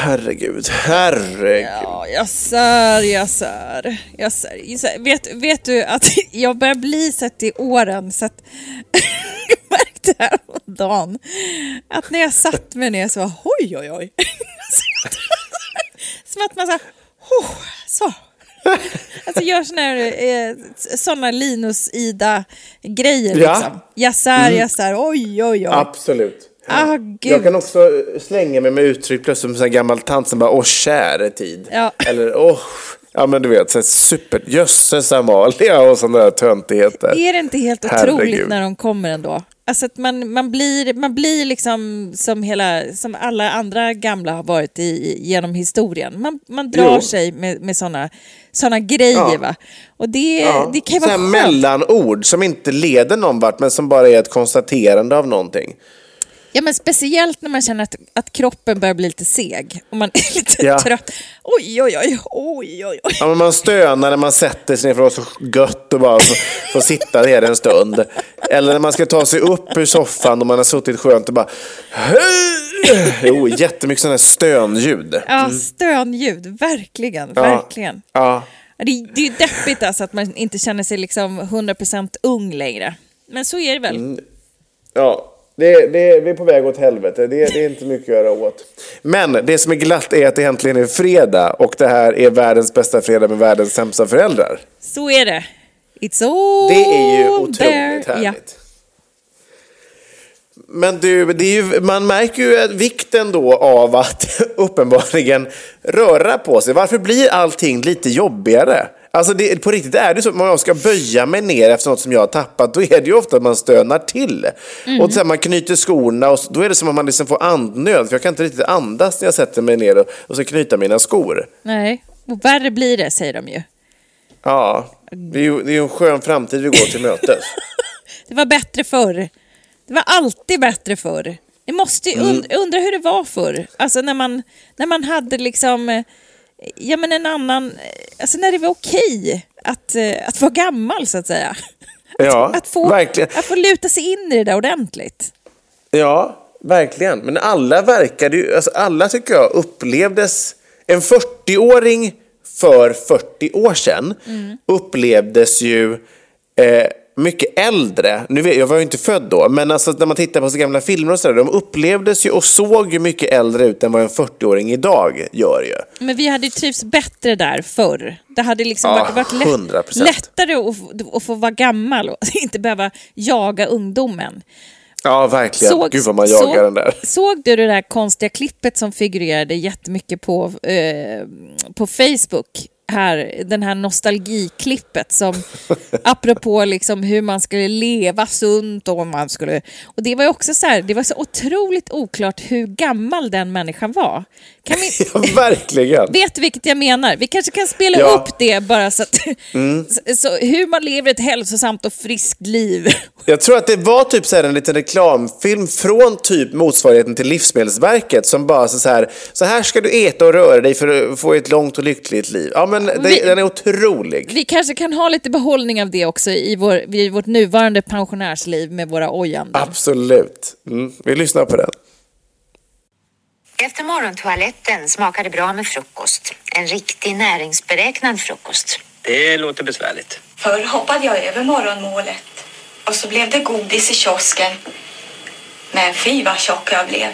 Herregud. Herregud. Ja, jag sör, jag sör, jag sör. Jag sör. Vet, vet du att jag börjar bli sett i åren så att jag märkte häromdagen att när jag satt mig ner så var oj, oj, oj. Som att man så, oh, så. Alltså gör såna här, eh, såna Linus-Ida-grejer Ja. liksom. Jag sär, jag sär, oj, oj, oj. Absolut. Ah, jag kan också slänga mig med uttryck plötsligt som en gammal tant som bara åh käre tid. Ja. Eller åh, ja men du vet, så super, jösses Amalia och sådana där töntigheter. Är det inte helt Herregud. otroligt när de kommer ändå? Alltså att man, man, blir, man blir liksom som, hela, som alla andra gamla har varit i, genom historien. Man, man drar Jo. sig med, med sådana såna grejer. Ja. Va? Och det, Ja, det kan ju vara skönt. mellanord som inte leder någon vart men som bara är ett konstaterande av någonting. Ja, men speciellt när man känner att, att kroppen börjar bli lite seg och man är lite Ja. trött. Oj, oj, oj, oj, oj. Ja, men man stönar när man sätter sig ner för att vara så gött och bara få, sitta ner en stund. Eller när man ska ta sig upp ur soffan och man har suttit skönt och bara... Jo, jättemycket sådana här stönljud. Ja, stönljud, verkligen, Mm. Ja. verkligen. Ja, Det, det är deppigt alltså att man inte känner sig liksom 100% ung längre. Men så är det väl. Mm. ja. Det, det, vi är på väg åt helvete. Det, det är inte mycket att göra åt. Men det som är glatt är att det äntligen är fredag och det här är världens bästa fredag med världens sämsta föräldrar. Så är det. It's all Det är ju otroligt there. härligt. Ja. Men du, ju, man märker ju vikten då av att uppenbarligen röra på sig. Varför blir allting lite jobbigare? Alltså det, på riktigt är det så om jag ska böja mig ner efter något som jag har tappat, då är det ju ofta att man stönar till. Och sen man knyter skorna och så- då är det som att man liksom får andnöd, för jag kan inte riktigt andas när jag sätter mig ner och, och ska knyta mina skor. Nej, och värre blir det säger de ju. Ja, det är ju det är en skön framtid vi går till mötes. Det var bättre förr. Det var alltid bättre förr. Jag måste ju Mm. und- undra hur det var förr. Alltså när man, när man hade liksom, eh, ja men en annan, alltså när det var okej att, eh, att vara gammal så att säga. Ja, Att få, verkligen. att få luta sig in i det där ordentligt. Ja, verkligen. Men alla verkade ju, alltså alla tycker jag upplevdes, en 40-åring för 40 år sedan upplevdes ju eh, mycket äldre. Nu vet, jag var ju inte född då, men alltså när man tittar på så gamla filmer och sådär, de upplevdes ju och såg ju mycket äldre ut än vad en 40-åring idag gör ju. Men vi hade ju trivts bättre där förr. Det hade liksom Ja, varit, varit lätt, 100%. lättare att, få- att få vara gammal och inte behöva jaga ungdomen. Ja, verkligen. Gud vad man jagar såg, den där. Såg du det där konstiga klippet som figurerade jättemycket på, eh, på Facebook? Här, den här nostalgiklippet som apropå liksom hur man skulle leva sunt och om man skulle... Och det var också så här, det var så otroligt oklart hur gammal den människan var. Kan vi, Ja, verkligen. Vet du vilket jag menar? Vi kanske kan spela Ja. upp det bara så att... Så, så, hur man lever ett hälsosamt och friskt liv. Jag tror att det var typ så här en liten reklamfilm från typ motsvarigheten till Livsmedelsverket som bara så här, så här ska du äta och röra dig för att få ett långt och lyckligt liv. Ja men det, Vi- den är otrolig. Vi kanske kan ha lite behållning av det också i, vår, i vårt nuvarande pensionärsliv med våra ojanden. Absolut. Mm. Vi lyssnar på den. Efter morgontoaletten smakar det bra med frukost. En riktig näringsberäknad frukost. Det låter besvärligt. Förr hoppade jag över morgonmålet Och så blev det godis i kiosken. Men fy vad tjock jag blev.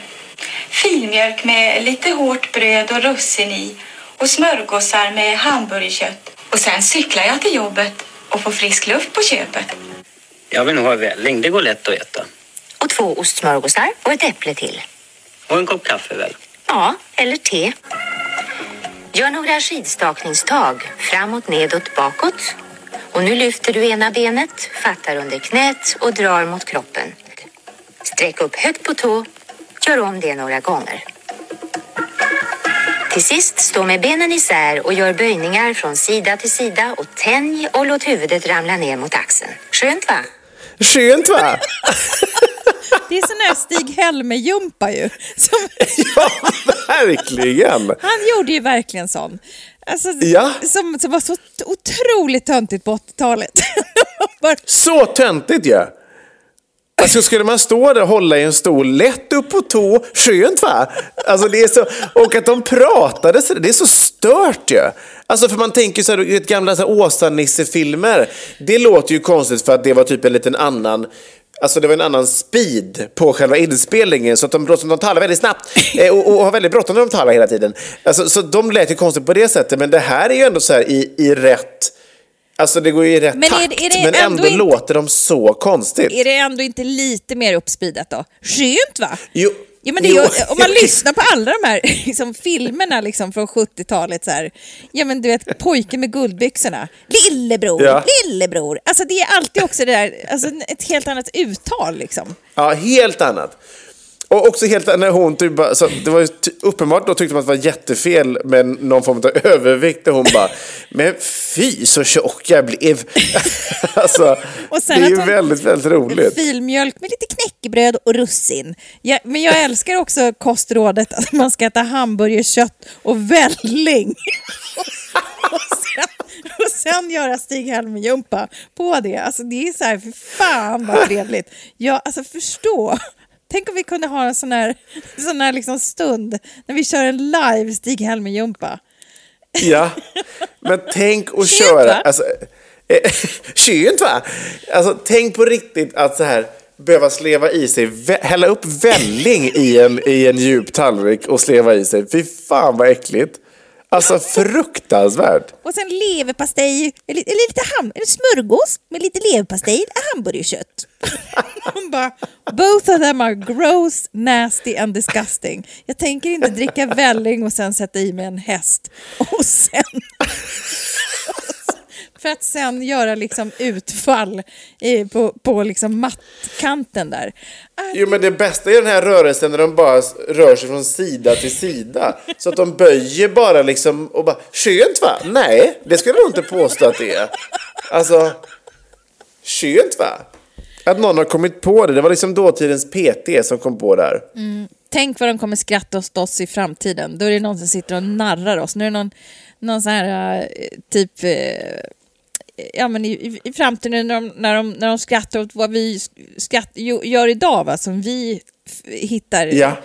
Filmjölk med lite hårt bröd och russin i. Och smörgåsar med hamburgerkött. Och sen cyklar jag till jobbet och får frisk luft på köpet. Jag vill nog ha välling, det går lätt att äta. Och två ostsmörgåsar och ett äpple till. Och en kopp kaffe väl? Ja, eller te. Gör några skidstakningstag, framåt, nedåt, bakåt. Och nu lyfter du ena benet, fattar under knät och drar mot kroppen. Sträck upp högt på tå. Gör om det några gånger. Till sist, stå med benen isär och gör böjningar från sida till sida och tänj och låt huvudet ramla ner mot axeln. Skönt va? Skönt va? Det är sån här Stig-Helmer-jumpa ju. Som, Ja, verkligen. han gjorde ju verkligen sån. Alltså, Ja. som, som var så otroligt töntigt på 80-talet. Bara- Så töntigt ju. Ja. Alltså skulle man stå där och hålla i en stol lätt upp på tå, skönt va? Alltså det är så, och att de pratade så det är så stört ju. Alltså för man tänker så här, vet, gamla Åsa-Nisse-filmer, det låter ju konstigt för att det var typ en liten annan Alltså det var en annan speed på själva inspelningen så att de, de talar väldigt snabbt eh, och, och har väldigt bråttom när de talar hela tiden. Alltså, så de lät ju konstigt på det sättet men det här är ju ändå så här i, i rätt Alltså det går ju i rätt Men är takt, det- är det men ändå ändå inte- låter de så konstigt. är det ändå inte lite mer uppspeedat då? Skönt va? Jo, Ja, men är- om man lyssnar på alla de här liksom, filmerna liksom, från 70-talet, så här, ja men du vet pojken med guldbyxorna, lillebror, Ja. lillebror. Alltså det är alltid också det där, alltså, ett helt annat uttal liksom. Ja, helt annat. Och också helt när hon typ bara, så det var ju uppenbart då tyckte man att det var jättefel med någon form av övervikt och hon bara, men fy så tjock jag blev. alltså, Och sen det är ju väldigt, väldigt roligt. Filmjölk med lite knäckebröd och russin. Ja, men jag älskar också kostrådet att man ska äta hamburgerkött och välling. och, sen, och sen göra Stig-Helmer-jumpa på det. Alltså det är så här, för fan vad trevligt. Ja, alltså förstå. Tänk om vi kunde ha en sån här, sån här liksom stund när vi kör en live Stig-Helmer-jumpa. Ja, men tänk att köra. Alltså, eh, Skönt va? Alltså, tänk på riktigt att så här behöva sleva i sig, hälla upp välling i en, i en djup tallrik och sleva i sig. Fy fan vad äckligt. Alltså fruktansvärt. Och sen leverpastej, eller, eller lite ham, eller smörgås med lite leverpastej och hamburgerkött. Hon bara, both of them are gross, nasty and disgusting. Jag tänker inte dricka välling och sen sätta i mig en häst. Och sen... För att sen göra liksom utfall i, på, på liksom mattkanten där. Jo, men det bästa är den här rörelsen när de bara rör sig från sida till sida. Så att de böjer bara liksom och bara, skönt va? Nej, det skulle jag nog inte påstå att det är. Alltså, skönt va? Att någon har kommit på det. Det var liksom dåtidens PT som kom på det här. Tänk vad de kommer skratta åt oss i framtiden. Då är det någon som sitter och narrar oss. Nu är det någon, någon sån här eh, typ... Ja, men i, i, framtiden när de, när, de, när de skrattar åt vad vi skratt, gör idag, va? som vi hittar, Ja,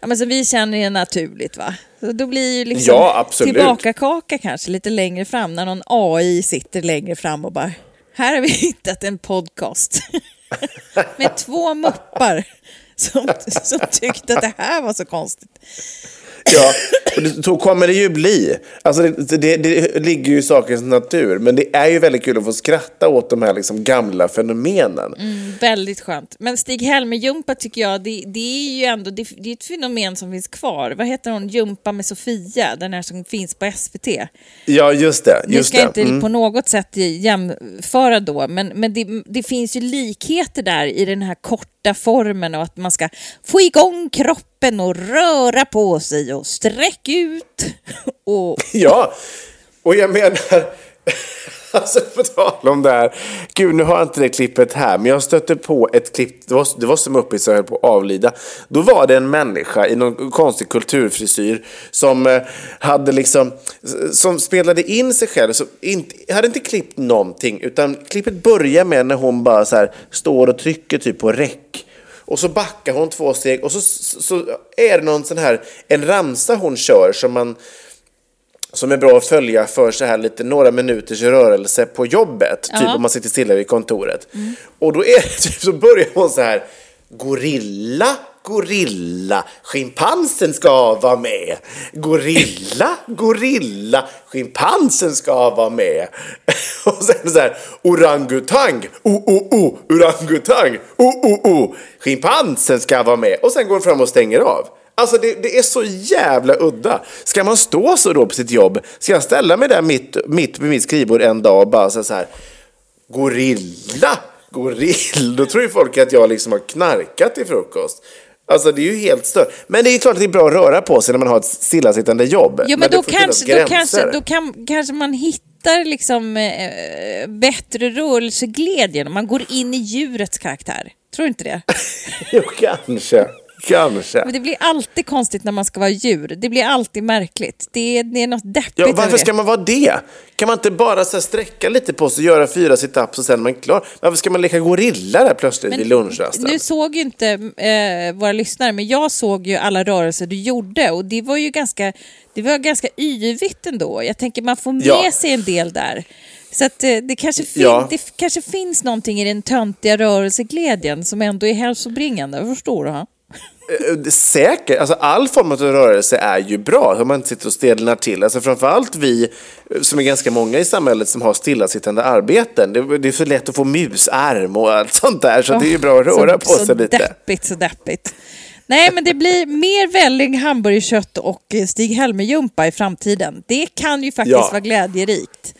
ja, men som vi känner är naturligt. Va? Så då blir ju liksom Ja, absolut. kanske lite längre fram, när någon AI sitter längre fram och bara, här har vi hittat en podcast med två muppar som, som tyckte att det här var så konstigt. Ja. Och det, så kommer det ju bli. Alltså det, det, det ligger ju i sakens natur. Men det är ju väldigt kul att få skratta åt de här liksom gamla fenomenen. Väldigt skönt. Men Stig-Helmer-jumpa tycker jag, det, det är ju ändå det, det är ett fenomen som finns kvar. Vad heter hon, Jumpa med Sofia, den här som finns på SVT. Ja, just det. Just ska jag det. inte Mm. på något sätt jämföra då, men, men det, det finns ju likheter där i den här korta formen och att man ska få igång kroppen och röra på sig och sträck ut. Och, Ja, och jag menar, alltså på tal om det här, gud nu har jag inte det klippet här, men jag stötte på ett klipp, det var, det var som uppe så jag höll på att avlida. Då var det en människa i någon konstig kulturfrisyr som eh, hade liksom, som spelade in sig själv, Som inte, hade inte klippt någonting, utan klippet börjar med när hon bara så här står och trycker typ på räck. Och så backar hon två steg och så, så är det någon sån här, en ramsa hon kör som man som är bra att följa för så här lite några minuters rörelse på jobbet. Typ om man sitter stilla vid kontoret. Och då är det typ så börjar hon så här. Gorilla, gorilla, schimpansen ska vara med. Gorilla, gorilla, schimpansen ska vara med. Och sen så här, orangutang, o, o, o, orangutang, o, o, o, schimpansen ska vara med. Och sen går hon fram och stänger av. Alltså det, det är så jävla udda. Ska man stå så då på sitt jobb? Ska jag ställa mig där mitt, mitt vid mitt skrivbord en dag och bara så så här, gorilla, gorilla. Då tror ju folk att jag liksom har knarkat till frukost. Alltså det är ju helt stört. Men det är klart att det är bra att röra på sig när man har ett stillasittande jobb. Ja, men, det då, kanske, då, kanske, då kan, kanske man hittar liksom, eh, bättre rörelseglädje när man går in i djurets karaktär. Tror du inte det? jo, kanske. Kanske. Men det blir alltid konstigt när man ska vara djur. Det blir alltid märkligt. Det är, det är något deppigt Ja, varför ska man vara det? Kan man inte bara så sträcka lite på sig, göra fyra situps och sen är man klar? Varför ska man leka gorilla där plötsligt vid lunchrasten? Nu såg ju inte eh, våra lyssnare, men jag såg ju alla rörelser du gjorde och det var ju ganska, det var ganska yvigt ändå. Jag tänker man får med Ja. sig en del där. Så att eh, det, kanske fin- Ja. det kanske finns någonting i den töntiga rörelseglädjen som ändå är hälsobringande. Förstår du? Ha? Eh, Säkert. Alltså, all form av rörelse är ju bra. Om man inte sitter och stelnar till. Alltså, framförallt vi eh, som är ganska många i samhället som har stillasittande arbeten. Det, det är så lätt att få musarm och allt sånt där. Så det är ju bra att röra så, på så sig lite. deppigt, så deppigt. Nej, men det blir mer välling, hamburgerkött och eh, Stig-Helmer-jumpa i framtiden. Det kan ju faktiskt Ja. vara glädjerikt.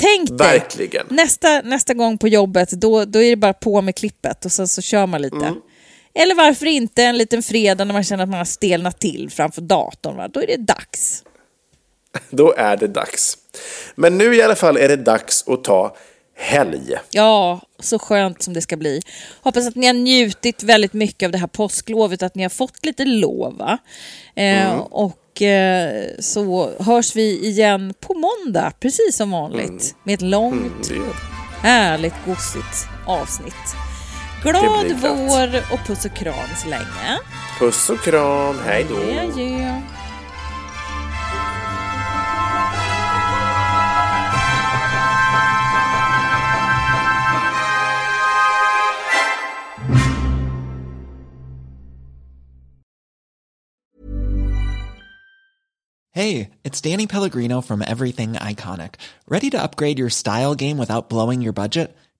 Tänk dig, Verkligen. nästa, nästa gång på jobbet, då, då är det bara på med klippet och sen så kör man lite. Mm. Eller varför inte en liten fredag när man känner att man har stelnat till framför datorn. Va? Då är det dags. Då är det dags. Men nu i alla fall är det dags att ta helg. Ja, så skönt som det ska bli. Hoppas att ni har njutit väldigt mycket av det här påsklovet, att ni har fått lite lov. va? Eh, och eh, så hörs vi igen på måndag, precis som vanligt, med ett långt, Det- härligt, gossigt avsnitt. Glad Det blir glatt. vår och puss och kram så länge. Puss och kram, hej då. Adjö. Hey, it's Danny Pellegrino from Everything Iconic. Ready to upgrade your style game without blowing your budget?